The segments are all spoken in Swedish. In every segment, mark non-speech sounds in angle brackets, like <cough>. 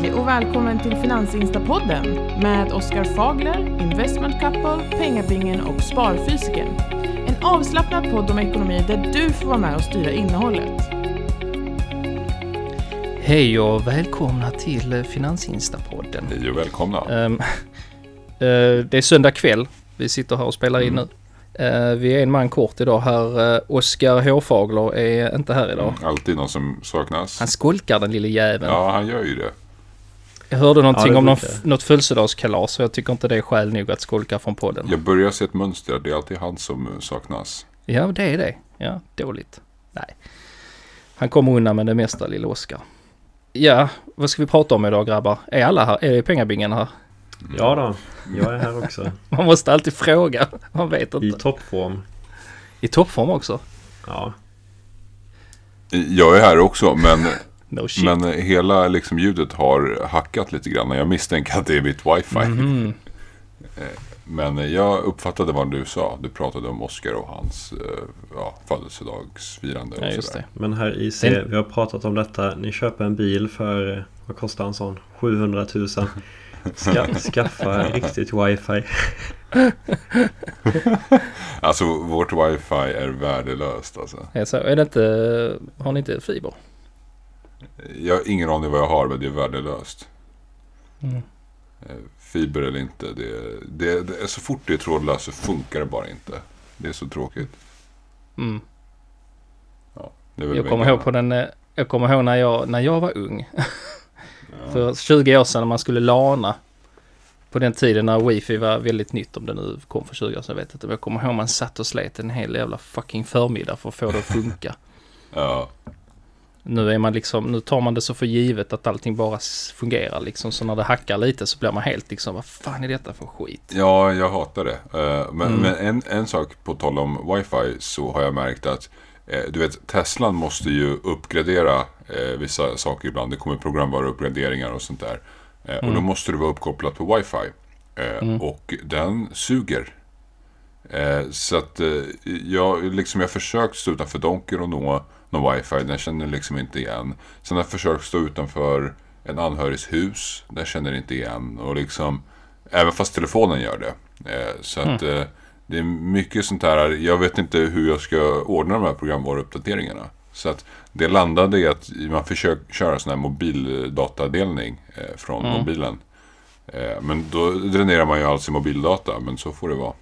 Hej och välkommen till Finansinstapodden med Oskar Fagler, Investment Couple, Pengabingen och Sparfysiken. En avslappnad podd om ekonomi där du får vara med och styra innehållet. Hej och välkomna till eh, Finansinstapodden. Hej och välkomna. Um, <laughs> det är söndag kväll. Vi sitter här och spelar in Mm. nu. Uh, vi är en man kort idag här. Uh, Oskar Håfagler är inte här idag. Mm, Alltid någon som saknas. Han skolkar den lille jäveln. Ja, han gör ju det. Jag hörde någonting Ja, om någon, något födelsedagskalas och jag tycker inte det är skäl nog att skolka från podden. Jag börjar se ett mönster. Det är alltid han som eh, saknas. Ja, det är det. Ja, dåligt. Nej. Han kommer undan med det mesta, lille Oskar. Ja, vad ska vi prata om idag grabbar? Är alla här? Är pengabingen här? Ja då, jag är här också. <laughs> Man måste alltid fråga. Man vet I inte. toppform. I toppform också? Ja, Jag är här också, men, No shit. men hela liksom, ljudet har hackat lite grann. Jag misstänker att det är mitt wifi. Mhm. Men jag uppfattade vad du sa. Du pratade om Oscar och hans eh, ja, födelsedagsfirande. Och Ja, just sådär. det. men här i C, vi har pratat om detta. Ni köper en bil för, vad kostar en sån? 700 000. <laughs> Ska, skaffa riktigt wifi. <laughs> Alltså vårt wifi är värdelöst alltså. Är, så, är det inte, har ni inte fiber? Jag har ingen aning vad jag har, men det är värdelöst. Mm. Eh, Fiber eller inte. Det, det, det är så fort det är trådlöst så funkar det bara inte. Det är så tråkigt. Mm. Väl Jag kommer ihåg på den, eh, jag kommer ihåg när jag, när jag var ung. För 20 år sedan när man skulle lana. På den tiden när wifi var väldigt nytt, om det nu kom för 20 år sedan, jag vet inte. Men jag kommer ihåg man satt och slet en hel jävla fucking förmiddag för att få det att funka. <laughs> Ja, Nu är man liksom, nu tar man det så för givet att allting bara fungerar liksom. Så när det hackar lite så blir man helt liksom, vad fan är detta för skit? ja, jag hatar det. Eh, Men, Mm. men en, en sak på tal om wifi så har jag märkt att eh, du vet, Teslan måste ju uppgradera eh, vissa saker ibland. Det kommer programvaruuppgraderingar och sånt där. Eh, Och då Mm. måste det vara uppkopplat på wifi. Mm. Och den suger. Så att jag, liksom, jag har försökt stå utanför Donker och nå någon wifi. Den känner liksom inte igen. Sen har jag försökt stå utanför en anhörigs hus. Den känner inte igen. Och liksom, även fast telefonen gör det. Eh, så att eh, det är mycket sånt här. Jag vet inte hur jag ska ordna de här programvaruuppdateringarna. Så att det landade i att man försöker köra sån här mobildatadelning eh, från Mm. mobilen. Men då dränerar man ju all sin mobildata. Men så får det vara.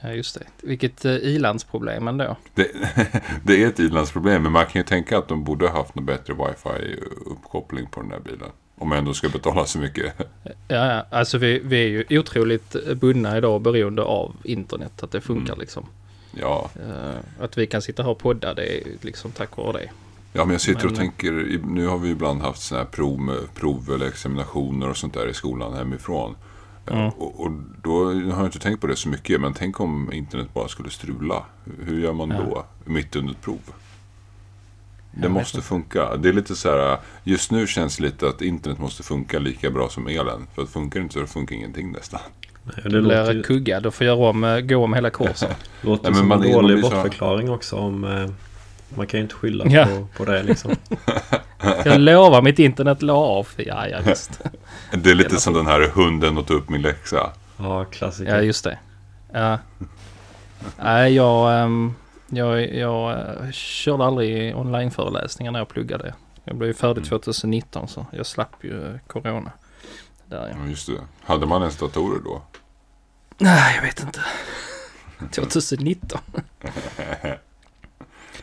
Ja just det. Vilket eh, ilandsproblem ändå. Det, <laughs> det är ett ilandsproblem, men man kan ju tänka att de borde ha haft något bättre wifi-uppkoppling på den här bilen. Om man ändå ska betala så mycket. <laughs> Ja, ja. alltså vi, vi är ju otroligt bundna idag beroende av internet. Att det funkar Mm. liksom. Ja, Eh, att vi kan sitta här och podda det är liksom tack vare det. ja men jag sitter och Men- tänker, nu har vi ibland haft sådana här prov, prov eller examinationer och sånt där i skolan hemifrån. Eh. Och, och då har jag inte tänkt på det så mycket, men tänk om internet bara skulle strula. Hur gör man Ja. då, mitt under ett prov? Det Jag måste funka. Det är lite så här, just nu känns det lite att internet måste funka lika bra som elen. För att funkar det inte så funkar ingenting nästan. Nej, Det låter blir ju, kuggad och får göra om, eh, gå om hela <laughs> kursen. låter Ja, men som man- en dålig bortförklaring också om... Man kan ju inte skylla Ja. på, på det liksom. <laughs> Jag lovar, mitt internet la av. Ja, ja visst. Det är lite Jävla som den här hunden ta upp min läxa. Ja, klassiker. Ja, just det. Ja. Nej, jag, ehm, jag, jag eh, körde aldrig onlineföreläsningar när jag pluggade. Jag blev ju färdig Mm. 2019 så jag slapp ju eh, corona. Där ja. Ja, just det. Hade man ens datorer då? Nej, jag vet inte. <laughs> 2019. <laughs>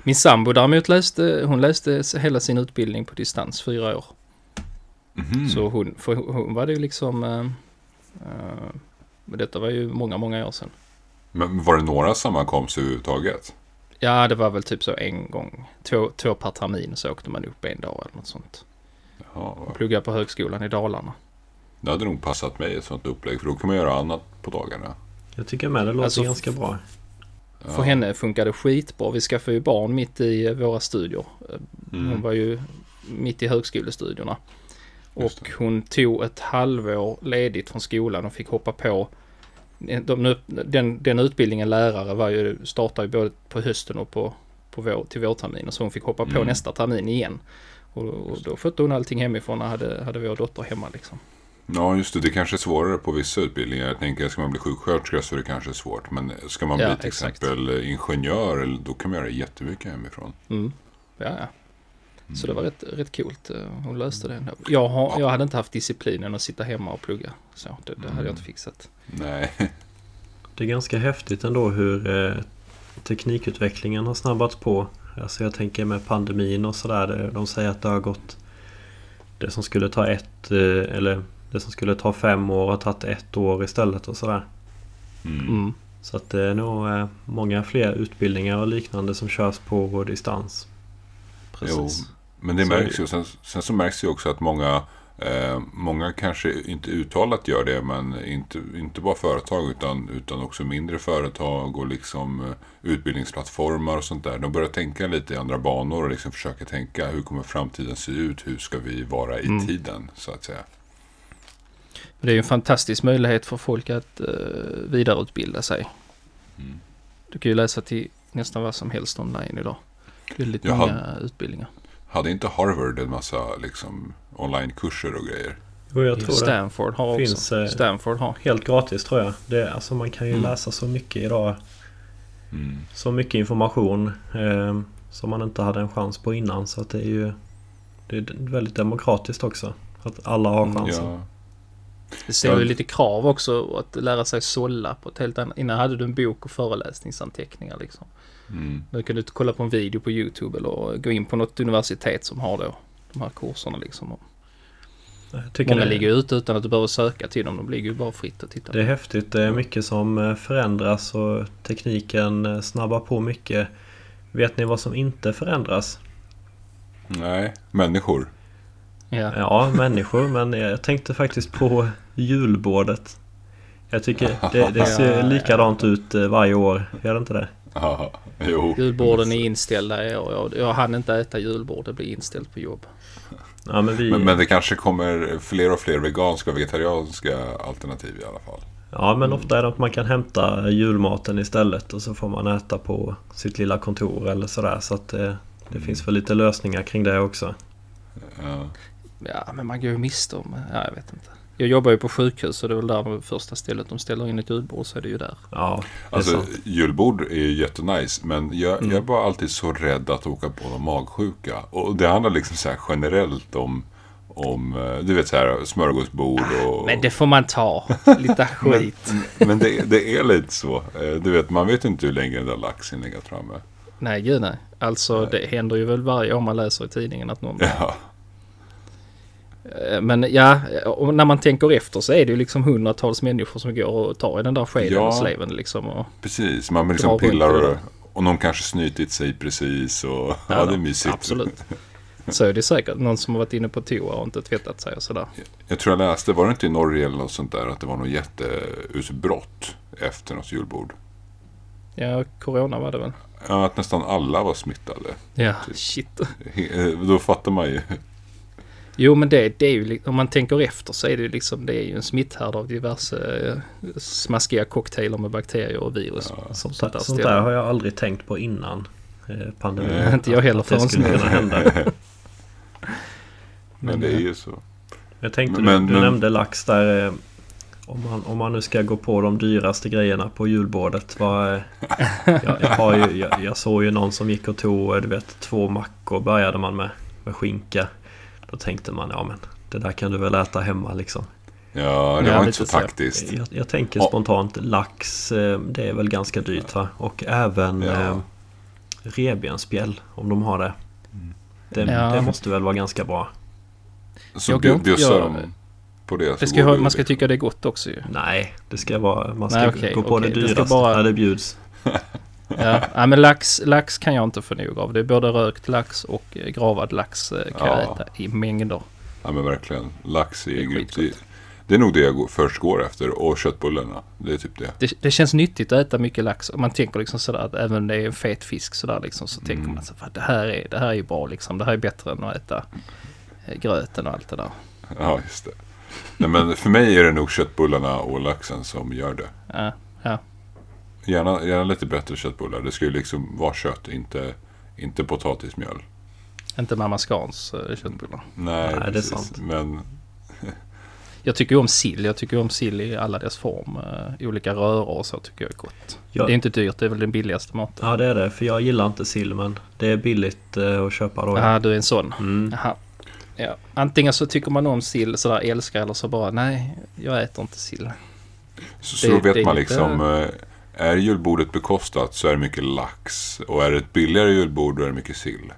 Min sambo däremot läste, hon läste hela sin utbildning på distans, fyra år. Mhm. Så hon, för hon var det ju liksom, men detta var ju många, många år sedan. Men var det några sammankomster överhuvudtaget? Ja, det var väl typ så en gång, två, två per termin så åkte man upp en dag eller något sånt. Ja, Pluggade på högskolan i Dalarna. det hade nog passat mig ett sånt upplägg. För då kan man göra annat på dagarna. Jag tycker med det låter Alltså, ganska bra. Ja. För henne funkade skitbra. Vi skaffade ju barn mitt i våra studier. Eh, Hon Mm. var ju mitt i högskolestudierna. Och hon tog ett halvår ledigt från skolan och fick hoppa på. De, den, den utbildningen lärare var ju, startade ju både på hösten och på, på vår, till vårterminen så hon fick hoppa på Mm. nästa termin igen. Och, och då skötte hon allting hemifrån och hade, hade vår dotter hemma liksom. Ja, just det. Det kanske är svårare på vissa utbildningar. Jag tänker, ska man bli sjuksköterska så är det kanske svårt. Men ska man Ja, bli till exakt. exempel ingenjör, eller- då kan man göra jättemycket hemifrån. Mm. Ja, ja. Så det var rätt, rätt coolt. eh, Hon löste det ändå. Jag, har, jag hade inte haft disciplinen att sitta hemma och plugga. Så det, det hade jag inte fixat. Nej, Det är ganska häftigt ändå hur eh, teknikutvecklingen har snabbats på. Alltså jag tänker med pandemin och sådär. De säger att det har gått... Det som skulle ta ett eh, eller det som skulle ta fem år har tagit ett år istället och sådär. mm. Mm. Så att det är nog eh, många fler utbildningar och liknande som körs på distans. Precis. men det Så märks ju. Sen, sen så märks ju också att många, eh, många kanske inte uttalat gör det, men inte, inte bara företag utan, utan också mindre företag och liksom eh, utbildningsplattformar och sånt där. De börjar tänka lite i andra banor och liksom försöka tänka hur kommer framtiden se ut? Hur ska vi vara i Mm. tiden, så att säga. Det är ju en fantastisk möjlighet för folk att uh, vidareutbilda sig. Mm. Du kan ju läsa till nästan vad som helst online idag. Väldigt Jag många har- utbildningar. Hade inte Harvard en massa liksom, onlinekurser och grejer? Jo, jag tror det. Stanford har Finns, också. eh, Stanford har. Helt gratis tror jag. Det, alltså man kan ju Mm. läsa så mycket idag. Mm. Så mycket information eh, som man inte hade en chans på innan. Så att det är ju det är väldigt demokratiskt också. Att alla har Mm, chansen. Ja, Det ställer ju lite krav också att lära sig sålla på ett helt annat... Innan hade du en bok och föreläsningsanteckningar liksom. mm. Nu kan du kolla på en video på YouTube eller gå in på något universitet som har då de här kurserna liksom. Många det, ligger ute utan att du behöver söka till dem. De ligger ju bara fritt att titta. det är häftigt. Det är mycket som eh, förändras och tekniken eh, snabbar på mycket. Vet ni vad som inte förändras? Nej, människor. Ja. Ja, människor. Men jag tänkte faktiskt på julbordet. Jag tycker det, det <laughs> ser Ja, likadant ut eh, varje år. Gör det inte det? Ja, jo. Julborden är inställda i år. Jag, jag hann inte äta julbord. Det blir inställt på jobb. Ja, men vi... Men, men det kanske kommer fler och fler veganska och vegetarianska alternativ i alla fall. Ja men ofta är det att man kan hämta julmaten istället och så får man äta på sitt lilla kontor eller sådär. Så att det, det finns väl lite lösningar kring det också. Ja. Ja, men man går ju miste om... Ja, jag vet inte. Jag jobbar ju på sjukhus och det är väl där det första stället de ställer in ett julbord så är det ju där. Ja, Alltså sant. julbord är ju jättenice men jag, Mm. jag är bara alltid så rädd att åka på någon magsjuka. Och det handlar liksom så här generellt om, om eh, du vet så här smörgåsbord och... Men det får man ta. Lite <laughs> skit. Men det, det är lite så. Eh, Du vet, man vet inte hur länge den där laxen legat framme. Nej, gud nej. Alltså det händer ju väl varje år man läser i tidningen att någon... Ja, Men ja, och när man tänker efter så är det ju liksom hundratals människor som går och tar i den där skeden Ja. och sleven liksom. Och, precis. Man liksom pillar och, och någon kanske snytit sig precis. Och, <laughs> ja, det är mysigt. Absolut. Så är det säkert. Någon som har varit inne på toa och inte tvättat sig och sådär. Jag tror jag läste, var det inte i Norge eller något sånt där, att det var något jätteutbrott efter något julbord. Ja, corona var det väl? Ja, att nästan alla var smittade. Ja, shit. He- eh, Då fattar man ju. Jo, men det, det är ju om man tänker efter så är det ju liksom det är ju en smitthärd av diverse eh, smaskiga cocktailer med bakterier och virus. Sånt, sånt där, sånt där har jag aldrig tänkt på innan eh, pandemin. Nej, inte jag heller förrän nu. kunna hända. <laughs> Men det är ju så. Jag tänkte Men- du, du men- nämnde lax där. eh, Om man, om man nu ska gå på de dyraste grejerna på julbordet. Vad, eh, jag, jag, har ju, jag, jag såg ju någon som gick och tog du vet, två mackor började man med, med skinka. Då tänkte man ja men det där kan du väl äta hemma liksom. Ja, det Ja, var inte så taktiskt. Jag, jag tänker Ja. spontant lax eh, det är väl ganska dyrt va? Och även Ja. eh, revbensspjäll om de har det. Det, Ja. det måste väl vara ganska bra. Så Jag bjussar de på det. Det ska ha, man ska liksom. tycka det är gott också ju. Nej, det ska vara, man ska Nej, okej, gå på okej. det Det ska dyraste bara- när det bjuds. <laughs> Ja, ja men lax, lax kan jag inte få nog av. Det är både rökt lax och eh, gravad lax eh, kan jag Ja. äta i mängder. Ja men verkligen. Lax grymt. skitgott. Det, det är nog det jag först går efter. Och köttbullarna. Det är typ det. Det, det känns nyttigt att äta mycket lax. Och man tänker liksom sådär att även om det är en fet fisk sådär liksom så tänker Mm. man så att det här är, det här är bra liksom. Det här är bättre än att äta eh, gröten och allt det där. Ja, just det. Nej, men för mig är det nog köttbullarna och laxen som gör det. Ja, ja. Gärna, gärna lite bättre köttbullar. Det ska ju liksom vara kött, inte, Inte potatismjöl. Inte Mamma Scans eh, köttbullar. Nej, Nej, det är sant. Men <laughs> Jag tycker ju om sill. Jag tycker om sill i alla dess form. Eh, olika röror och så tycker jag är gott. Ja. Det är inte dyrt. Det är väl den billigaste maten. Ja det är det, för jag gillar inte sill men det är billigt eh, att köpa då. Ja, du är en sån. Mm. Jaha. Ja. Antingen så tycker man om sill sådär älskar eller så bara nej, jag äter inte sill. så, så Det- vet det är man liksom. eh, Är julbordet bekostat så är det mycket lax. Och är det ett billigare julbord då är det mycket sill.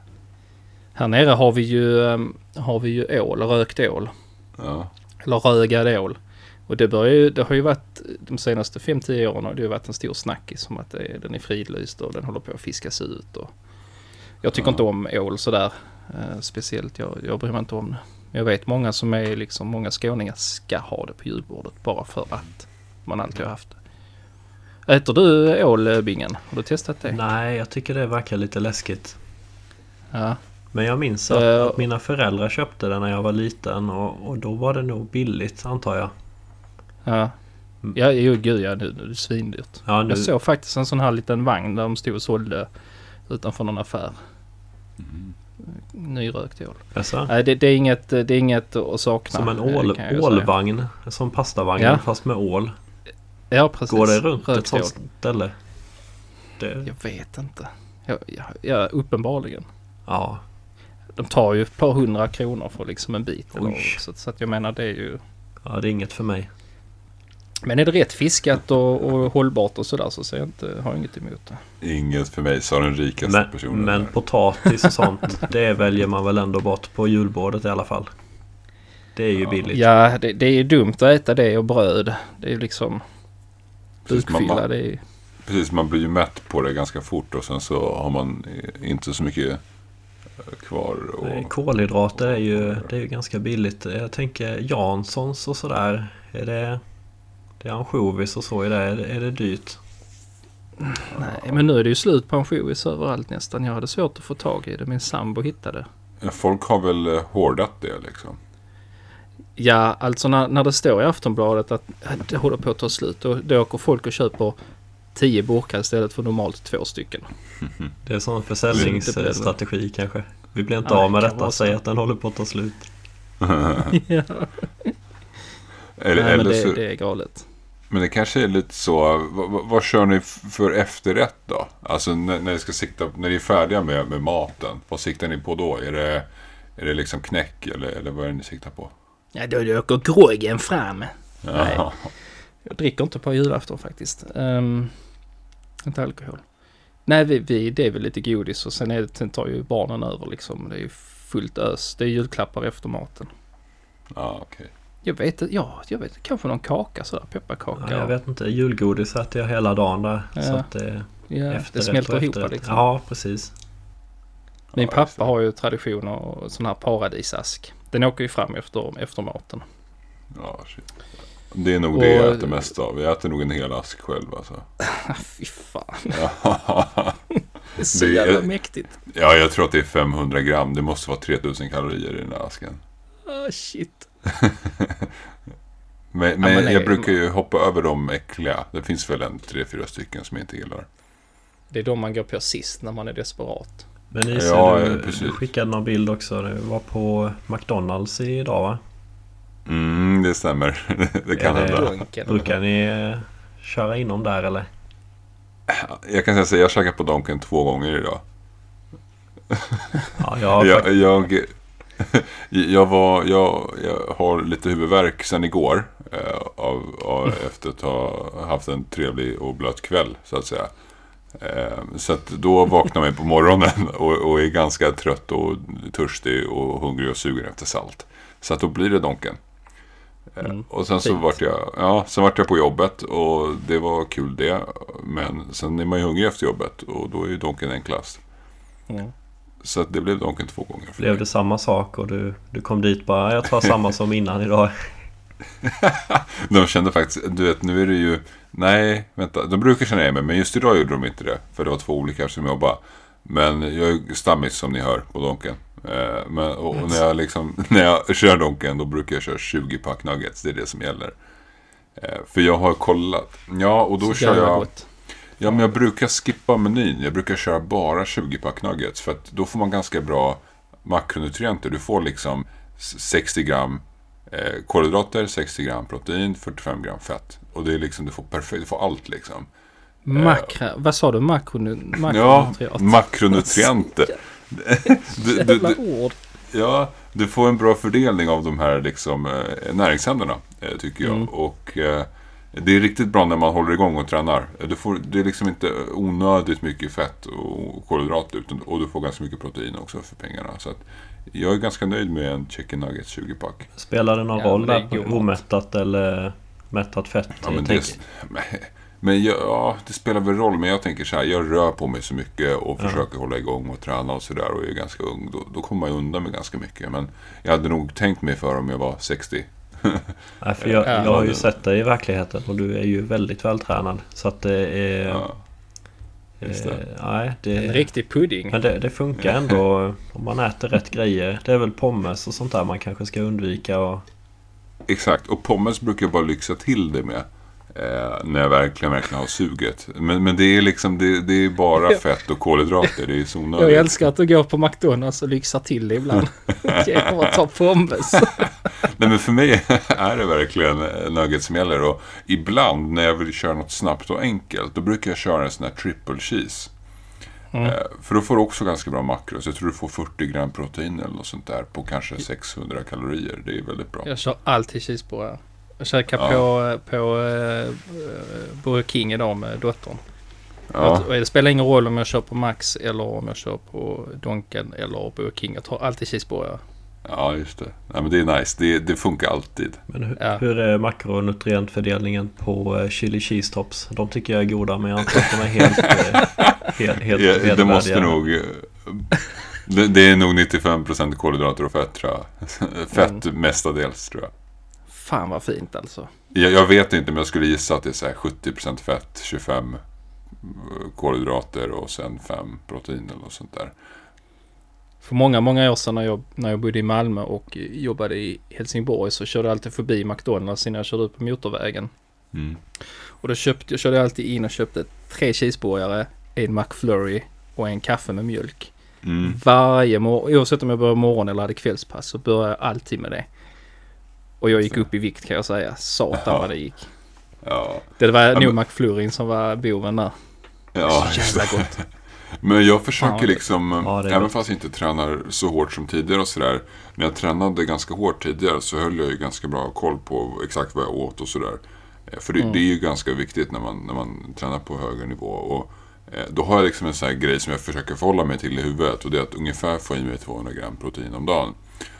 Här nere har vi ju, ehm, har vi ju ål, rökt ål. Ja. Eller rögad ål. Och det, börjar ju, det har ju varit de senaste 5-10 åren har det ju varit en stor snackis om att är- den är fridlyst och den håller på att fiskas ut. Och jag tycker Ja. inte om ål sådär eh, speciellt. Jag, jag bryr mig inte om det. Jag vet många som är liksom, många skåningar ska ha det på julbordet bara för att man alltid har haft det. Äter du ål, eh, Bingen? Har du testat det? Nej, jag tycker det verkar lite läskigt. Ja. Men jag minns att, att mina föräldrar köpte det när jag var liten och, och då var det nog billigt antar jag. Ja. Ja, jo, gud ja, nu, nu är det svindyrt. Ja, nu, Jag såg faktiskt en sån här liten vagn där de stod och sålde utanför någon affär. Mm. Nyrökt ål. Nej, det, det, är inget, det är inget att sakna. Som en ål, ålvagn. Som pastavagn Ja. fast med ål. Ja, precis. Går det runt Rökt ett sånt ställe? Det, Jag vet inte. Ja, ja, ja, uppenbarligen. ja. De tar ju ett par hundra kronor för liksom en bit. Så, så att jag menar det är ju... ja, det är inget för mig. Men är det rätt fiskat och, och hållbart och sådär så ser jag inte, har jag inget emot det. Inget för mig, sa den rikaste Men, personen. men där. potatis och sånt, <laughs> det väljer man väl ändå bort på julbordet i alla fall. Det är ju Ja. billigt. Ja, det, det är ju dumt att äta det och bröd. Det är ju liksom... Precis, man, Bukfylla, man, det är ju... precis, man blir ju mätt på det ganska fort och sen så har man inte så mycket eh, kvar. Och, Nej, Kolhydrater är ju, det är ju ganska billigt. Jag tänker Janssons och sådär. Är det, det är ansjovis och så i det. Är det, är det dyrt? Nej, men nu är det ju slut på ansjovis överallt nästan. Jag hade svårt att få tag i det. Min sambo hittade. Ja, Folk har väl eh, hårdat det liksom. Ja, alltså när, när det står i Aftonbladet att det håller på att ta slut. Då, då åker folk och köper 10 burkar istället för normalt två stycken. <laughs> Det är en sån försäljningsstrategi kanske. Vi blir inte Nej, av med detta. Säg att den håller på att ta slut. <laughs> ja. Eller, Nej, men eller så, det, det är galet. Men det kanske är lite så. Vad, vad- kör ni för efterrätt då? Alltså när, när, ni ska sikta, när ni är färdiga med, med maten. Vad siktar ni på då? Är det, är det liksom knäck eller, eller vad är det ni siktar på? Ja, då åker groggen fram. Nej. Ja. Jag dricker inte på julafton faktiskt. Um, inte alkohol. Nej, vi, vi, det är väl lite godis och sen, är det, sen tar ju barnen över liksom. Det är ju fullt ös. Det är julklappar efter maten. Ja, okej. Jag vet inte, ja, jag vet kanske någon kaka sådär, pepparkaka. Ja, jag vet inte. Julgodis äter jag hela dagen där. Så Ja. att det, Ja, efterrätt det smälter och ihop liksom. Ja, precis. Min pappa har ju tradition och sån här paradisask. Den åker ju fram efter, efter maten. Ja, shit. Det är nog Och- det jag äter mest av. Jag äter nog en hel ask själv alltså. <laughs> Ah, Fy fan. Ja. <laughs> Det är så Det är- jävla mäktigt. ja, jag tror att det är 500 gram. Det måste vara 3000 kalorier i den här asken. Ah, shit. <laughs> Men, men, men nej, jag brukar ju hoppa över de äckliga. Det finns väl en tre, fyra stycken som jag inte gillar. Det är de man går på sist när man är desperat. Men Nisse, Ja, du, precis. du skickade någon bild också. Du var på McDonalds idag va? Mm, det stämmer. <laughs> det kan hända. Brukar ni eh, köra inom där eller? Jag kan säga så jag har käkat på Donken två gånger idag. Ja, jag har Jag, jag, <laughs> jag, var, jag, jag har lite huvudvärk sedan igår. Eh, av, av, efter att ha haft en trevlig och blöt kväll så att säga. Eh, så att då vaknar man på morgonen <laughs> och, är ganska trött och törstig och hungrig och sugen efter salt. Så att då blir det Donken. Eh, Mm, och sen så fint. vart jag, ja, sen vart jag på jobbet och det var kul det. Men sen är man ju hungrig efter jobbet och då är ju Donken enklast. Mm. Så det blev Donken två gånger för Blev mig. det samma sak och du, du kom dit bara jag tar samma <laughs> som innan idag. <laughs> De kände faktiskt, du vet nu är det ju, nej vänta, de brukar känna igen mig men just idag gjorde de inte det. För det var två olika som jobbade. Men jag är stammis som ni hör på Donken. Eh, men, och, och när, jag liksom, <laughs> när jag kör Donken då brukar jag köra 20 pack nuggets, det är det som gäller. Eh, för jag har kollat, ja och då Så kör jag, gott. Ja, men jag brukar skippa menyn. Jag brukar köra bara 20-pack nuggets. För att då får man ganska bra makronutrienter. Du får liksom 60 gram eh, kolhydrater, 60 gram protein, 45 gram fett. Och det är liksom, du får perfekt, du får allt liksom. Makra, vad sa du? Makronu, Ja, makronutrienter. <laughs> du, du, Jävla du, ord. ja, du får en bra fördelning av de här liksom, eh, näringsämnena, eh, tycker jag. Mm. Och eh, det är riktigt bra när man håller igång och tränar. Du får, det är liksom inte onödigt mycket fett och kolhydrater. Utan, och du får ganska mycket protein också för pengarna. Så att jag är ganska nöjd med en chicken nuggets 20-pack. Spelar det någon Ja, roll där? Omättat eller mättat fett? Ja, men jag det, men, jag, ja, det spelar väl roll. Men jag tänker så här, jag rör på mig så mycket och Ja. försöker hålla igång och träna och sådär. Och jag är ganska ung. Då, då kommer man ju undan med ganska mycket. Men jag hade nog tänkt mig för om jag var 60. Nej, för jag, Ja, jag har ju sett dig i verkligheten och du är ju väldigt vältränad. Så att det är... Ja, just det. eh, nej, En det, riktig pudding. men det, det funkar ändå om man äter rätt grejer. Det är väl pommes och sånt där man kanske ska undvika. Och, Exakt, och pommes brukar jag bara lyxa till det med. Eh, när jag verkligen, verkligen har suget. Men, men det är liksom, det, det är bara fett och kolhydrater. Det är så Jag onödigt. älskar att du går på McDonalds och lyxar till det ibland. <laughs> Genom att ta pommes. Nej men för mig <laughs> är det verkligen eh, nuggets som gäller. Och ibland när jag vill köra något snabbt och enkelt. Då brukar jag köra en sån här triple cheese. Mm. Eh, för då får du också ganska bra makros. Jag tror du får 40 gram protein eller något sånt där. På kanske 600 kalorier. Det är väldigt bra. Jag kör alltid cheeseburgare. Jag käkar Ja. på, på uh, Burger King idag med dottern. Ja, Jag, det spelar ingen roll om jag kör på Max eller om jag kör på Donken eller Burger King. Jag tar alltid cheeseburgare. ja just det. Nej, men det är nice. Det, det funkar alltid. men hur, Ja. hur är makronutrientfördelningen på eh, chili cheese tops? De tycker jag är goda men jag antar att de är helt, eh, <laughs> helt, helt Ja, det måste nog... eh, Det, det är nog 95% kolhydrater och fett tror jag. <laughs> Fett Mm. mestadels tror jag. Fan vad fint alltså. jag. Jag vet inte men jag skulle gissa att det är så här 70% fett, 25 kolhydrater och sen 5 protein eller något sånt där. För många, många år sedan när jag, när jag bodde i Malmö och jobbade i Helsingborg så körde jag alltid förbi McDonalds innan jag körde ut på motorvägen. Mm. Och då köpte, jag körde alltid in och köpte tre cheeseburgare, en McFlurry och en kaffe med mjölk. Mm. Varje morgon, oavsett om jag började morgon eller hade kvällspass så började jag alltid med det. Och jag gick upp i vikt kan jag säga. Satan Ja. vad det gick. Ja, Det var Ja, nog men- McFlurryn som var boven där. ja Så jävla gott. <laughs> Men jag försöker Ja, liksom, Ja, även gott. fast jag inte tränar så hårt som tidigare och sådär. När jag tränade ganska hårt tidigare så höll jag ju ganska bra koll på exakt vad jag åt och sådär. Eh, För det, Mm. det är ju ganska viktigt när man, när man tränar på högre nivå. Och, eh, då har jag liksom en sån här grej som jag försöker förhålla mig till i huvudet. Och det är att ungefär få i mig 200 gram protein om dagen.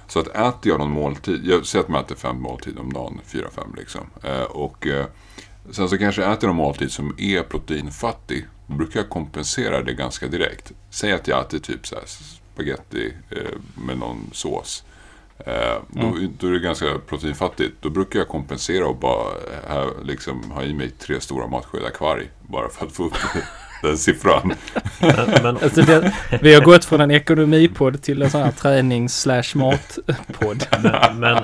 Så att äter jag någon måltid, jag säger att man äter fem måltider om dagen, fyra, fem liksom. Eh, och eh, sen så kanske jag äter någon måltid som är proteinfattig. Då brukar jag kompensera det ganska direkt. Säg att jag äter typ så här spaghetti eh, med någon sås. Eh, då, då är det ganska proteinfattigt. Då brukar jag kompensera och bara här, liksom, ha i mig tre stora matskedar kvarg. Bara för att få upp den siffran. Men, men, Alltså det, vi har gått från en ekonomipodd till en sån här tränings slash matpodd. men, men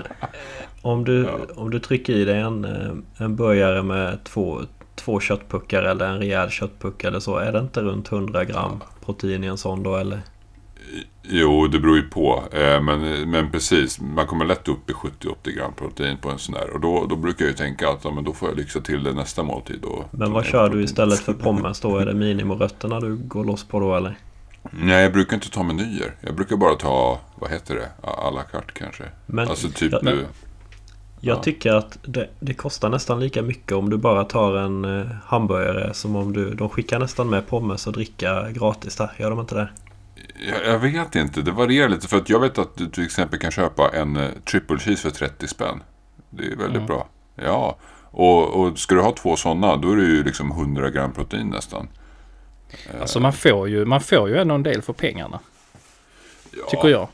om, du, Ja. om du trycker i dig en, eh, en burgare med två, två köttpuckar eller en rejäl köttpuck eller så. Är det inte runt 100 gram protein i en sån då eller? Jo, det beror ju på. Eh, men, men precis, man kommer lätt upp i 70-80 gram protein på en sån där. Och då, då brukar jag ju tänka att ja, men då får jag lyxa till det nästa måltid. Och Men vad kör du protein. istället för pommes då? Är det minimorötterna du går loss på då eller? Nej, jag brukar inte ta menyer. Jag brukar bara ta, vad heter det, à la carte kanske. Men alltså typ... jag, eh, jag ja. tycker att det, det kostar nästan lika mycket om du bara tar en eh, hamburgare som om du... De skickar nästan med pommes och dricka gratis där. Gör de inte det? Jag, jag vet inte, det varierar lite. För att jag vet att du till exempel kan köpa en eh, triple cheese för 30 spänn. Det är väldigt Mm. bra. Ja, och, och ska du ha två sådana då är det ju liksom 100 gram protein nästan. Alltså man får ju, man får ju ändå en del för pengarna. Ja. Tycker jag.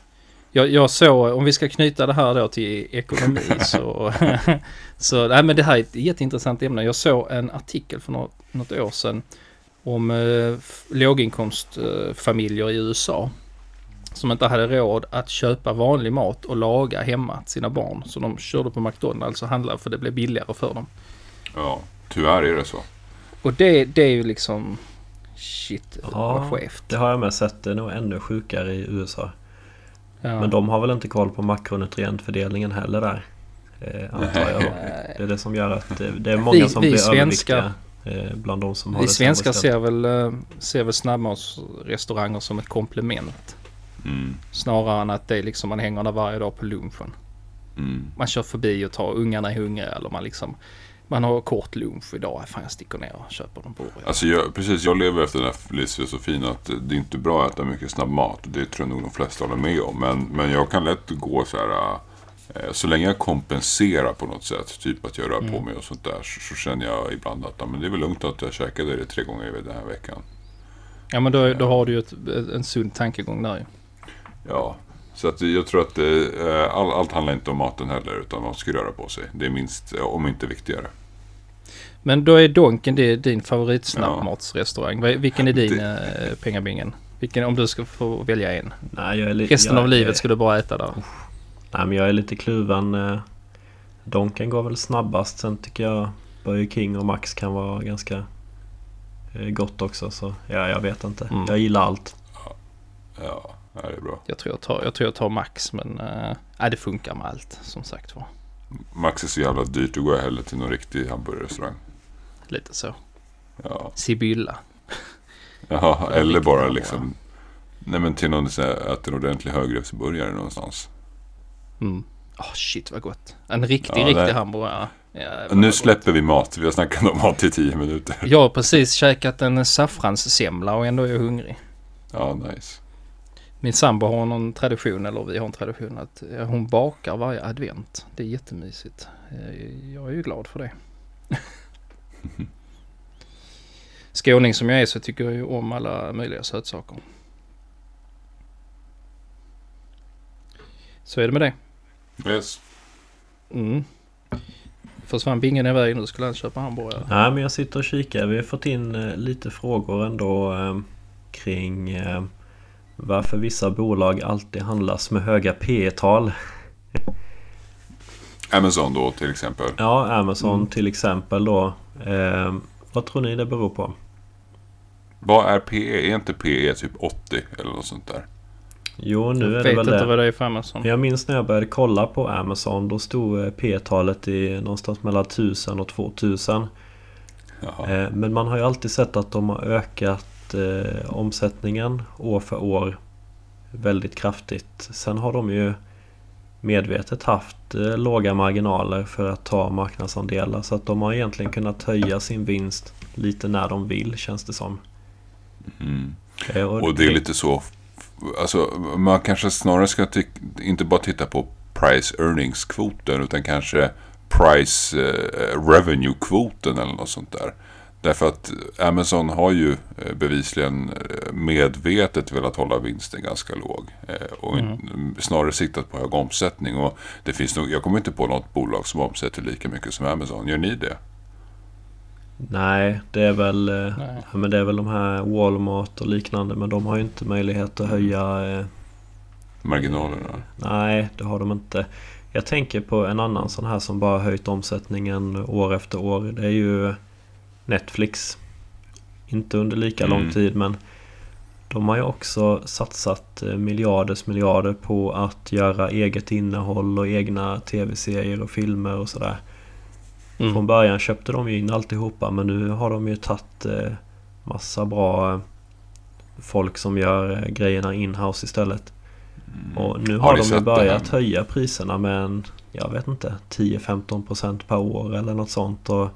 Jag, jag såg, om vi ska knyta det här då till ekonomi <laughs> så... <laughs> så nej men det här är ett jätteintressant ämne. Jag såg en artikel för något, något år sedan om eh, låginkomstfamiljer i USA. Som inte hade råd att köpa vanlig mat och laga hemma till sina barn. Så de körde på McDonalds och handlade för det blev billigare för dem. Ja, tyvärr är det så. och det, det är ju liksom... Shit, Ja, vad skevt. Det har jag med sett. Det är nog ännu sjukare i USA. Ja. Men de har väl inte koll på makronutrientfördelningen heller där. Eh, antar jag. då. Det är det som gör att det, det är många Vi- som vi blir svenskar- överviktiga. Eh, bland de som har Vi det svenskar ser väl, eh, ser väl snabbmatsrestauranger som ett komplement. Mm. Snarare än att det är liksom man hänger där varje dag på lunchen. Mm. Man kör förbi och tar ungarna är hungriga eller man liksom man har kort lunch idag. Fan jag sticker ner och köper en burgare. Alltså jag, precis, jag lever efter den här livsfilosofin att det är inte bra att äta mycket snabb mat. Det tror jag nog de flesta håller med om. Men, men jag kan lätt gå så här. Eh, Så länge jag kompenserar på något sätt, typ att jag rör på mig och sånt där, så, så känner jag ibland att ja, men det är väl lugnt att jag käkade det tre gånger den här veckan. Ja men då, då har du ju ett, en sund tankegång där ju. Ja, så att jag tror att eh, all, allt handlar inte om maten heller, utan man ska röra på sig. Det är minst, eh, om inte viktigare. Men då är Donken det är din favoritsnabbmatsrestaurang. Vad- Vilken är din Det- eh, pengabingen? Vilken, om du ska få välja en. Nej, jag är li- Resten jag, av livet ska du bara äta där. Nej, men jag är lite kluven. eh, Donken går väl snabbast. Sen tycker jag Burger King och Max kan vara ganska eh, gott också. Så ja, jag vet inte. Mm. Jag gillar allt. Ja, ja, det är bra. Jag tror jag tar, jag tror jag tar Max men äh, det funkar med allt som sagt var. Max är så jävla dyrt, då går jag hellre till någon riktig hamburgerrestaurang. Lite så. Ja, Sibylla. <laughs> Är eller bara liksom... Nej men till någon äter en ordentlig högrättsburgare någonstans. Mm. Åh shit vad gott. En riktig, Ja, riktig det- hamburgare. Jävlar, Nu vad gott. släpper vi mat, vi har snackat om mat i tio minuter. Jag har precis käkat en saffranssemla och ändå är jag hungrig. Ja, nice. Min sambo har någon tradition, eller vi har en tradition, att eh, hon bakar varje advent. Det är jättemysigt. Eh, Jag är ju glad för det. <laughs> Skåning som jag är så tycker jag ju om alla möjliga sötsaker. Så är det med det. Yes. Mm. Försvann bingen iväg nu skulle han köpa hamburgare. Nej, men jag sitter och kikar. Vi har fått in eh, lite frågor ändå eh, kring eh, varför vissa bolag alltid handlas med höga P tal <laughs> Amazon då till exempel. Ja, Amazon Mm. till exempel då. Eh, vad tror ni det beror på? Vad är PE? Är inte PE typ 80 eller något sånt där? Jo, nu jag är det vet väl inte det. vad det är för Amazon. Jag minns när jag började kolla på Amazon. Då stod eh, P-talet i någonstans mellan 1000 och 2000. Jaha. Eh, Men man har ju alltid sett att de har ökat eh, omsättningen år för år väldigt kraftigt. Sen har de ju medvetet haft eh, låga marginaler för att ta marknadsandelar. Så att de har egentligen kunnat höja sin vinst lite när de vill känns det som. Mm. Eh, Och det är lite så. Alltså man kanske snarare ska inte bara titta på price earnings kvoten utan kanske price eh, revenue kvoten eller något sånt där. Därför att Amazon har ju eh, bevisligen eh, medvetet velat hålla vinsten ganska låg. Eh, och in- snarare siktat på hög omsättning. Och det finns nog, jag kommer inte på något bolag som omsätter lika mycket som Amazon. Gör ni det? Nej, det är väl eh, Nej. ja, men det är väl de här Walmart och liknande. Men de har ju inte möjlighet att höja eh, Marginalerna? Nej, det har de inte. Jag tänker på en annan sån här som bara höjt omsättningen år efter år. Det är ju Netflix. Inte under lika Mm. lång tid men de har ju också satsat eh, miljarders miljarder på att göra eget innehåll och egna tv-serier och filmer och sådär. Mm. Från början köpte de ju in alltihopa men nu har de ju tagit eh, massa bra eh, folk som gör eh, grejerna in-house istället. Och nu Har har, de ju börjat den? höja priserna med en, jag vet inte, 10-15% per år eller något sånt. Och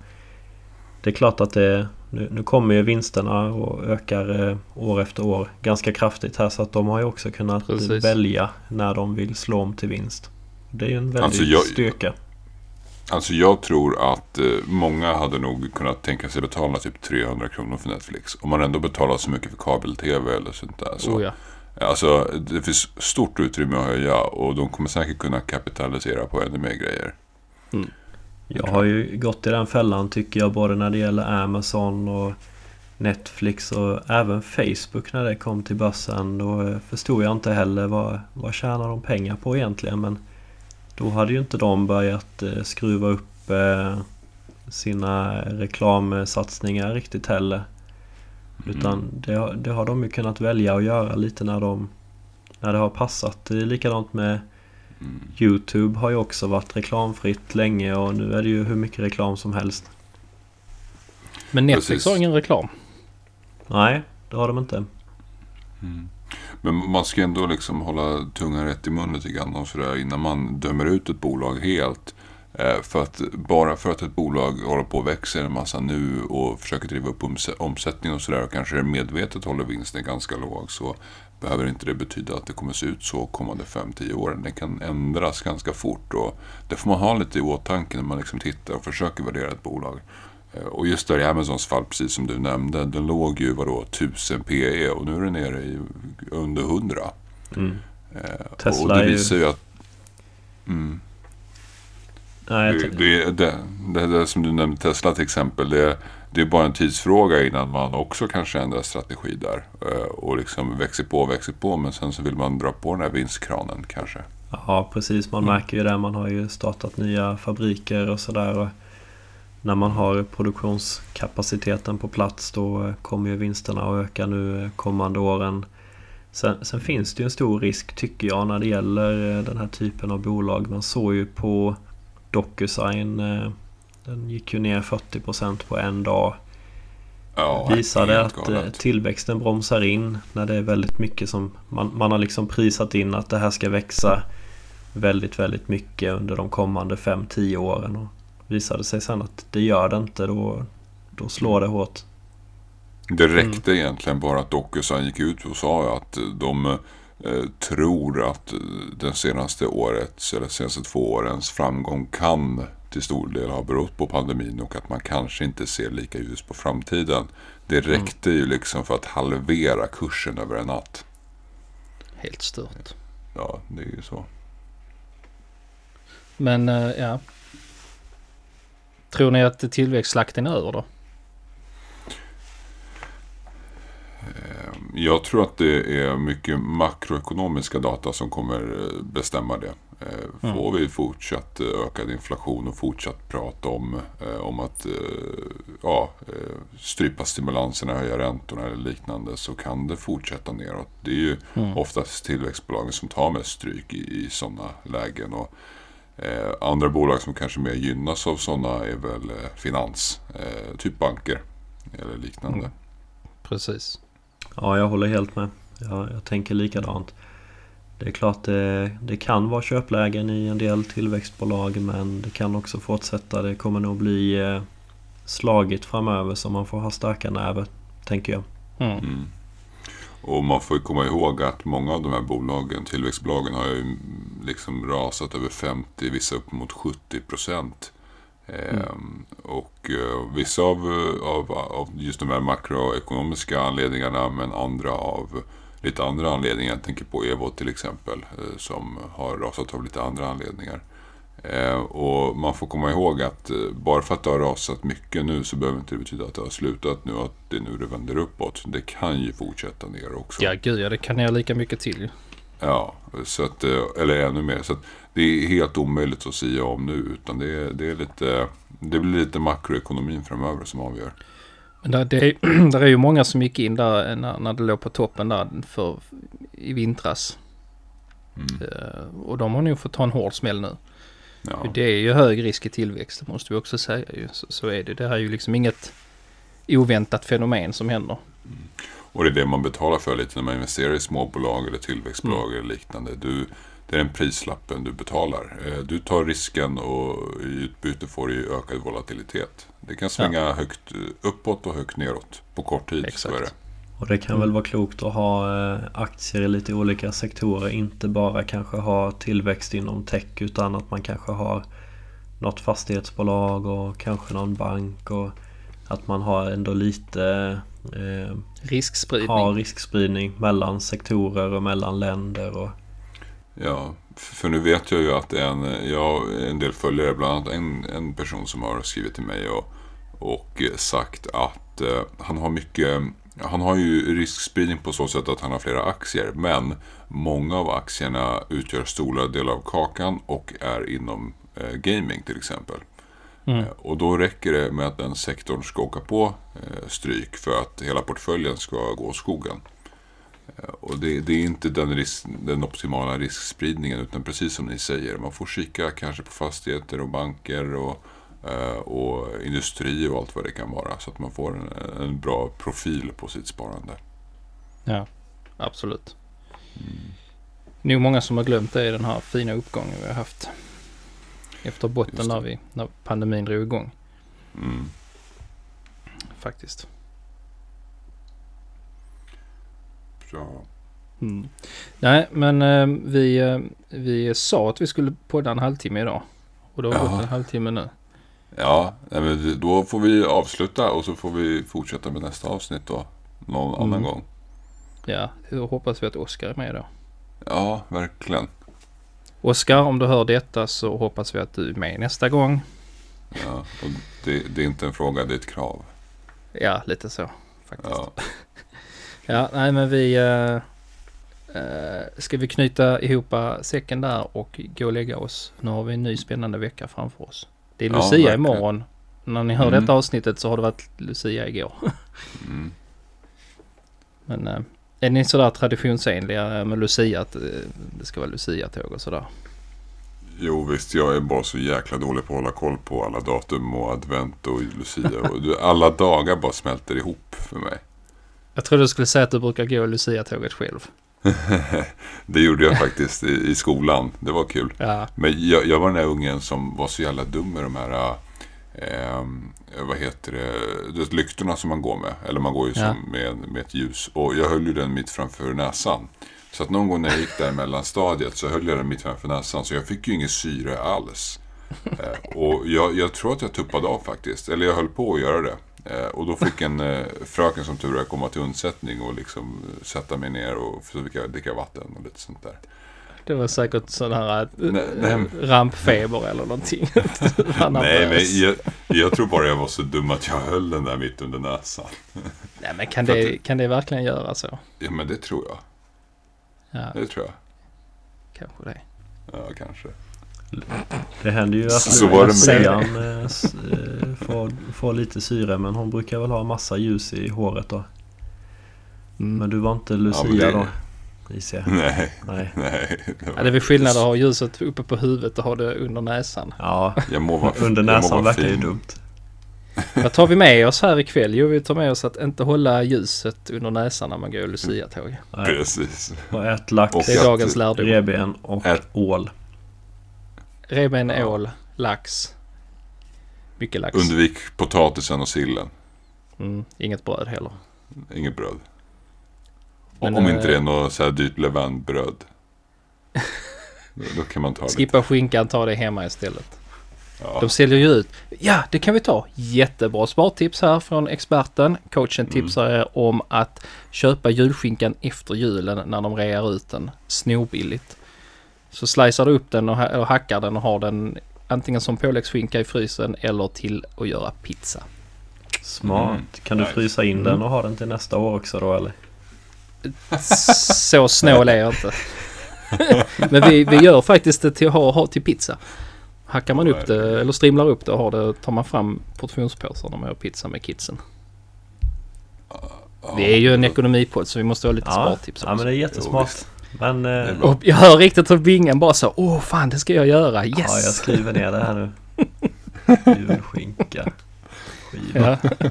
det är klart att det, nu, nu kommer ju vinsterna och ökar eh, år efter år ganska kraftigt här. Så att de har ju också kunnat Precis. välja när de vill slå om till vinst. Det är ju en väldig Alltså, jag- styrka. Alltså jag tror att eh, många hade nog kunnat tänka sig betala typ 300 kronor för Netflix. Om man ändå betalar så mycket för kabel-tv eller sånt där. Så, Oh, ja. Alltså det finns stort utrymme att höja och de kommer säkert kunna kapitalisera på ännu mer grejer. Jag har ju gått i den fällan tycker jag både när det gäller Amazon och Netflix och även Facebook när det kom till börsen. Då förstod jag inte heller vad, vad tjänar de pengar på egentligen. Men då hade ju inte de börjat eh, skruva upp eh, sina reklamsatsningar riktigt heller. Utan det, har- det har de ju kunnat välja att göra lite när de när det har passat. Det är likadant med Youtube har ju också varit reklamfritt länge och nu är det ju hur mycket reklam som helst. Men Netflix Precis. har ingen reklam. Nej, det har de inte. Men man ska ändå liksom hålla tungan rätt i mun lite grann och sådär innan man dömer ut ett bolag helt. Eh, för att bara för att ett bolag håller på och växer en massa nu och försöker driva upp omsättning omsättningen och sådär och kanske medvetet håller vinsten ganska låg så behöver inte det betyda att det kommer se ut så kommande 5-10 åren. Det kan ändras ganska fort och det får man ha lite i åtanke när man liksom tittar och försöker värdera ett bolag. Eh, Och just där i Amazons fall, precis som du nämnde, den låg ju vadå 1000 PE och nu är den nere i under 100. Mm. Eh, Tesla och det visar ju att... Mm, Nej, det, det, det, det, det som du nämnde Tesla till exempel. Det, det är bara en tidsfråga innan man också kanske ändrar strategi där. Eh, och liksom växer på och växer på. Men sen så vill man dra på den här vinstkranen kanske. Ja, precis. Man märker ju det. Man har ju startat nya fabriker och sådär. När man har produktionskapaciteten på plats då eh, kommer ju vinsterna att öka nu eh, kommande åren. Sen, sen finns det ju en stor risk tycker jag när det gäller eh, den här typen av bolag. Man såg ju på Docusign. Den gick ju ner 40% på en dag. Ja, Visade att galet. tillväxten bromsar in när det är väldigt mycket som man, man har liksom prisat in att det här ska växa väldigt, väldigt mycket under de kommande 5-10 åren. Och visade sig sen att det gör det inte då, då slår det hårt. Det räckte egentligen bara att Docusign gick ut och sa att de eh, tror att den senaste årets eller senaste två årens framgång kan till stor del ha berott på pandemin och att man kanske inte ser lika ljus på framtiden. Det räckte ju liksom för att halvera kursen över en natt. Helt stört. Ja, det är ju så. Men eh, ja. Tror ni att tillväxtslakten är över då? Jag tror att det är mycket makroekonomiska data som kommer eh, bestämma det. Eh, Får vi fortsatt eh, ökad inflation och fortsatt prat om, eh, om att eh, ja, eh, strypa stimulanserna, höja räntorna eller liknande så kan det fortsätta neråt. Det är ju oftast tillväxtbolagen som tar mest stryk i, i sådana lägen. Och, eh, andra bolag som kanske mer gynnas av sådana är väl eh, finans, eh, typ banker eller liknande. Precis. Ja, jag håller helt med. Jag, jag tänker likadant. Det är klart det, det kan vara köplägen i en del tillväxtbolag men det kan också fortsätta. Det kommer nog bli eh, slagigt framöver så man får ha starka nerver, tänker jag. Mm. Och man får ju komma ihåg att många av de här bolagen, tillväxtbolagen, har ju liksom rasat över 50, vissa upp mot 70 procent. Ehm, och eh, vissa av, av, av just de här makroekonomiska anledningarna men andra av lite andra anledningar. Jag tänker på Evo till exempel eh, som har rasat av lite andra anledningar. Eh, och man får komma ihåg att eh, bara för att det har rasat mycket nu så behöver inte det betyda att det har slutat nu och att det är nu det vänder uppåt. Det kan ju fortsätta ner också. Ja gud ja, det kan jag lika mycket till. Ja, så att, eh, eller ännu mer. Så det är helt omöjligt att säga om nu. Utan det, är, det, är lite, det blir lite makroekonomin framöver som avgör. Men där, det, är- <clears throat> där är ju många som gick in där när, när det låg på toppen där för, i vintras. Mm. Och de har nog fått ta en hård smäll nu. Ja. Det är ju hög risk i tillväxt, måste vi också säga. Så, så är det. Det här är ju liksom inget oväntat fenomen som händer. Och det är det man betalar för lite när man investerar i småbolag eller tillväxtbolag Mm. eller liknande. Du, det är den prislappen du betalar. Eh, Du tar risken och i utbyte får du ökad volatilitet. Det kan svänga högt eh, uppåt och högt neråt på kort tid. Exakt. Så är det. Och det kan väl vara klokt att ha eh, aktier i lite olika sektorer. Inte bara kanske ha tillväxt inom tech utan att man kanske har något fastighetsbolag och kanske någon bank. Och att man har ändå lite eh, Riskspridning. har riskspridning mellan sektorer och mellan länder. Och, Ja, för nu vet jag ju att en, jag en del följare, bland annat en, en person som har skrivit till mig och, och sagt att eh, han har mycket, han har ju riskspridning på så sätt att han har flera aktier, men många av aktierna utgör stora delar av kakan och är inom eh, gaming till exempel. Mm. Eh, Och då räcker det med att den sektorn ska åka på eh, stryk för att hela portföljen ska gå åt skogen. Och det, det är inte den, risk, den optimala riskspridningen utan precis som ni säger. Man får kika kanske på fastigheter och banker och, och industri och allt vad det kan vara. Så att man får en, en bra profil på sitt sparande. Ja, absolut. Nog många som har glömt det i den här fina uppgången vi har haft. Efter botten när, vi, när pandemin drog igång Mm. faktiskt. Bra. Mm. Nej, men eh, vi, eh, vi sa att vi skulle podda en halvtimme idag. Och det har gått en halvtimme nu. Ja, då får vi avsluta och så får vi fortsätta med nästa avsnitt då. Någon annan Mm. gång. Ja, då hoppas vi att Oskar är med då. Ja, verkligen. Oskar, om du hör detta så hoppas vi att du är med nästa gång. Ja, och det, det är inte en fråga, det är ett krav. Ja, lite så faktiskt. Ja, <laughs> Ja, nej men vi... Uh, ska vi knyta ihop säcken där och gå och lägga oss? Nu har vi en ny spännande vecka framför oss. Det är Ja, Lucia verkligen. imorgon. När ni hör Mm. detta avsnittet så har det varit Lucia igår. <laughs> mm. Men eh, är ni sådär traditionsenliga med Lucia att eh, det ska vara Lucia-tåg och sådär? Jo visst, jag är bara så jäkla dålig på att hålla koll på alla datum och advent och lucia. Och alla dagar bara smälter ihop för mig. Jag trodde du skulle säga att du brukar gå Lucia-tåget själv. <laughs> Det gjorde jag faktiskt i, i skolan. Det var kul. Ja, Men jag, jag var den där ungen som var så jävla dum med de här, eh, vad heter det, lyktorna som man går med. Eller man går ju Ja. med, med ett ljus. Och jag höll ju den mitt framför näsan. Så att någon gång när jag gick där mellan stadiet så höll jag den mitt framför näsan. Så jag fick ju ingen syre alls. <laughs> Eh, och jag, jag tror att jag tuppade av faktiskt. Eller jag höll på att göra det. Eh, och då fick en eh, fröken som tur är komma till undsättning och liksom eh, sätta mig ner och så fick jag dricka vatten och lite sånt där. det var säkert sån här Nej, nej. rampfeber eller någonting. <laughs> Var Nej, men jag, jag tror bara jag var så dum att jag höll den där mitt under näsan. <laughs> Nej, men kan det, det- kan det verkligen göra så? Ja, men det tror jag. Ja, Det tror jag. kanske det. Ja, kanske. Det händer ju att Så var det med- Lucian får lite syre men hon brukar väl ha massa ljus i håret då. Mm. Men du var inte Ja, Lucia men det- då? Gissar <laughs> jag. Nej, Nej. nej. det var- Ja, det är väl skillnad att ha ljuset uppe på huvudet och ha det under näsan. Ja, Jag må vara, <laughs> under jag må näsan vara verkar ju dumt. Vad tar vi med oss här ikväll? Jo, vi tar med oss att inte hålla ljuset under näsan när man går Lucia-tåg. Nej. Precis. Och ät lax, Och Det är dagens lärdom. revben och Ät- ål. Reben, Ja. ål, lax. Mycket lax. Undvik potatisen och sillen. Mm, inget bröd heller. Inget bröd. Men, Om eh, inte det är något så här dyrt Levain-bröd. Då, då kan man ta lite. Skippa skinkan, ta det hemma istället. Ja. De säljer ju ut. Ja, det kan vi ta. Jättebra spartips här från experten. Coachen Mm. tipsar er om att köpa julskinkan efter julen när de rear ut den snorbilligt. Så slicear du upp den och, ha- eller hackar den och har den antingen som påläggsskinka i frysen eller till att göra pizza. Smart. Mm. Kan du frysa in Mm. den och ha den till nästa år också då eller? <laughs> Så snål är jag inte. <laughs> Men vi, vi gör faktiskt det till att ha, ha till pizza. Hackar man upp det eller strimlar upp det och har det, tar man fram portionspåsar när man gör pizza med kidsen. Vi är ju en ekonomipodd så vi måste ha lite Ja, spartips ja men också. det är Jo, jättesmart. Men eh. Och jag hör riktigt hur vingen bara så åh fan det ska jag göra, yes! ja, jag skriver ner det här nu. <laughs> Julskinka. Skiva. Ja.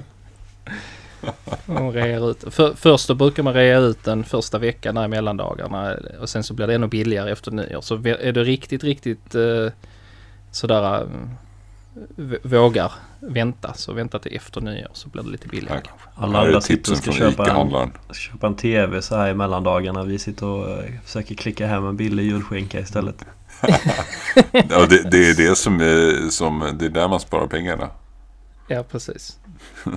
Och rear ut. För, först då brukar man rea ut den första veckan i mellandagarna och sen så blir det ännu billigare efter nyår. Så är du riktigt, riktigt eh, sådär eh, vågar vänta så vänta till efter nyår så blir det lite billigare Tack. kanske. Alla andra sitter och ska köpa en, köpa en TV så här i mellandagarna. Vi sitter och eh, försöker klicka hem en billig julskinka istället. <laughs> Ja, det, det är det som, är, som, det är där man sparar pengarna. Ja, precis. <laughs>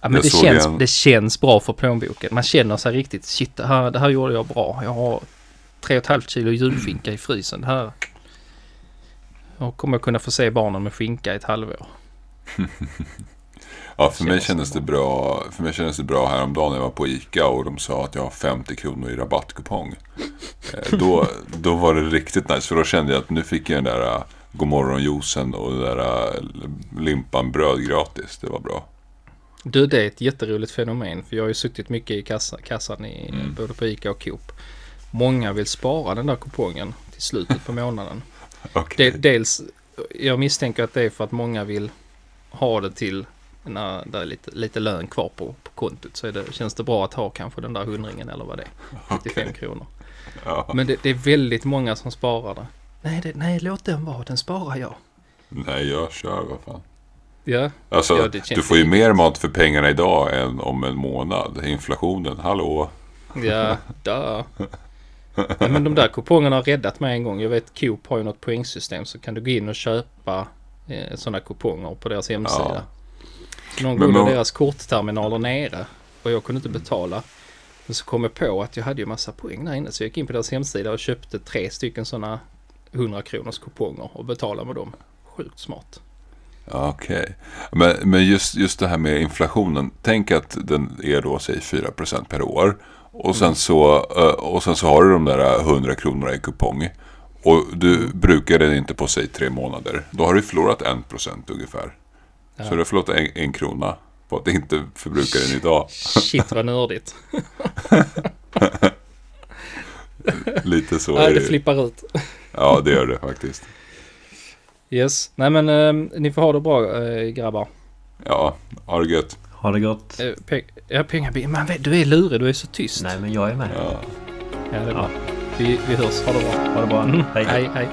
Ja, men det känns, en- det känns bra för plånboken. Man känner sig riktigt, shit, det här, det här gjorde jag bra. Jag har tre och ett halvt kilo julskinka i frysen. Det här jag kommer kunna få se barnen med skinka i ett halvår. <laughs> Ja, för mig Känns kändes det bra. För mig kändes det bra häromdagen när jag var på ICA och de sa att jag har 50 kronor i rabattkupong. <laughs> Eh, Då, då var det riktigt nice för då kände jag att nu fick jag den där eh, godmorgonjuicen och det där äh, limpan bröd gratis. Det var bra. Du, det är ett jätteroligt fenomen. För jag har ju suttit mycket i kassa, kassan i Mm. både på ICA och Coop. Många vill spara den där kupongen till slutet på månaden. Okej. Det, dels, jag misstänker att det är för att många vill ha det till när det är lite, lite lön kvar på, på kontot. Så det, känns det bra att ha kanske den där hundringen eller vad det är. 95 Okej. kronor. Ja. Men det, det är väldigt många som sparar det. Nej, det, nej, låt den vara. Den sparar jag. Nej, jag kör. Vad fan. Ja, Alltså, Ja, du får ju lite- mer mat för pengarna idag än om en månad. Inflationen, hallå? ja, <laughs> da. Ja, men de där kupongerna har räddat mig en gång. Jag vet Coop har ju något poängsystem så kan du gå in och köpa eh, sådana kuponger på deras hemsida. Så någon gång var deras kortterminaler nere och jag kunde inte betala. Men så kom jag på att jag hade ju massa poäng där inne så jag gick in på deras hemsida och köpte tre stycken sådana 100 kronors kuponger och betalade med dem. Sjukt smart. Ja, Okej. Men, men just, just det här med inflationen. Tänk att den är då, säg 4% per år. Och sen, så, eh, och sen så har du de där 100 kronorna i kupong. Och du brukar den inte på, säg tre månader. Då har du förlorat 1% ungefär. Ja. Så du har förlorat en, en krona på att inte förbruka den idag. Shit vad nördigt. <laughs> Lite så är det det. flippar ut. Ja, det gör det faktiskt. Yes. Nej men eh, ni får ha det bra eh, grabbar. Ja, ha det gött. Ha det gott. Pe- ja, pengar, man vet, du är lurig, du är så tyst. Nej men jag är med. Ja. Ja, det är Ja. Vi, vi hörs, ha det bra. Ha det bra. Mm. Hej. hej. hej.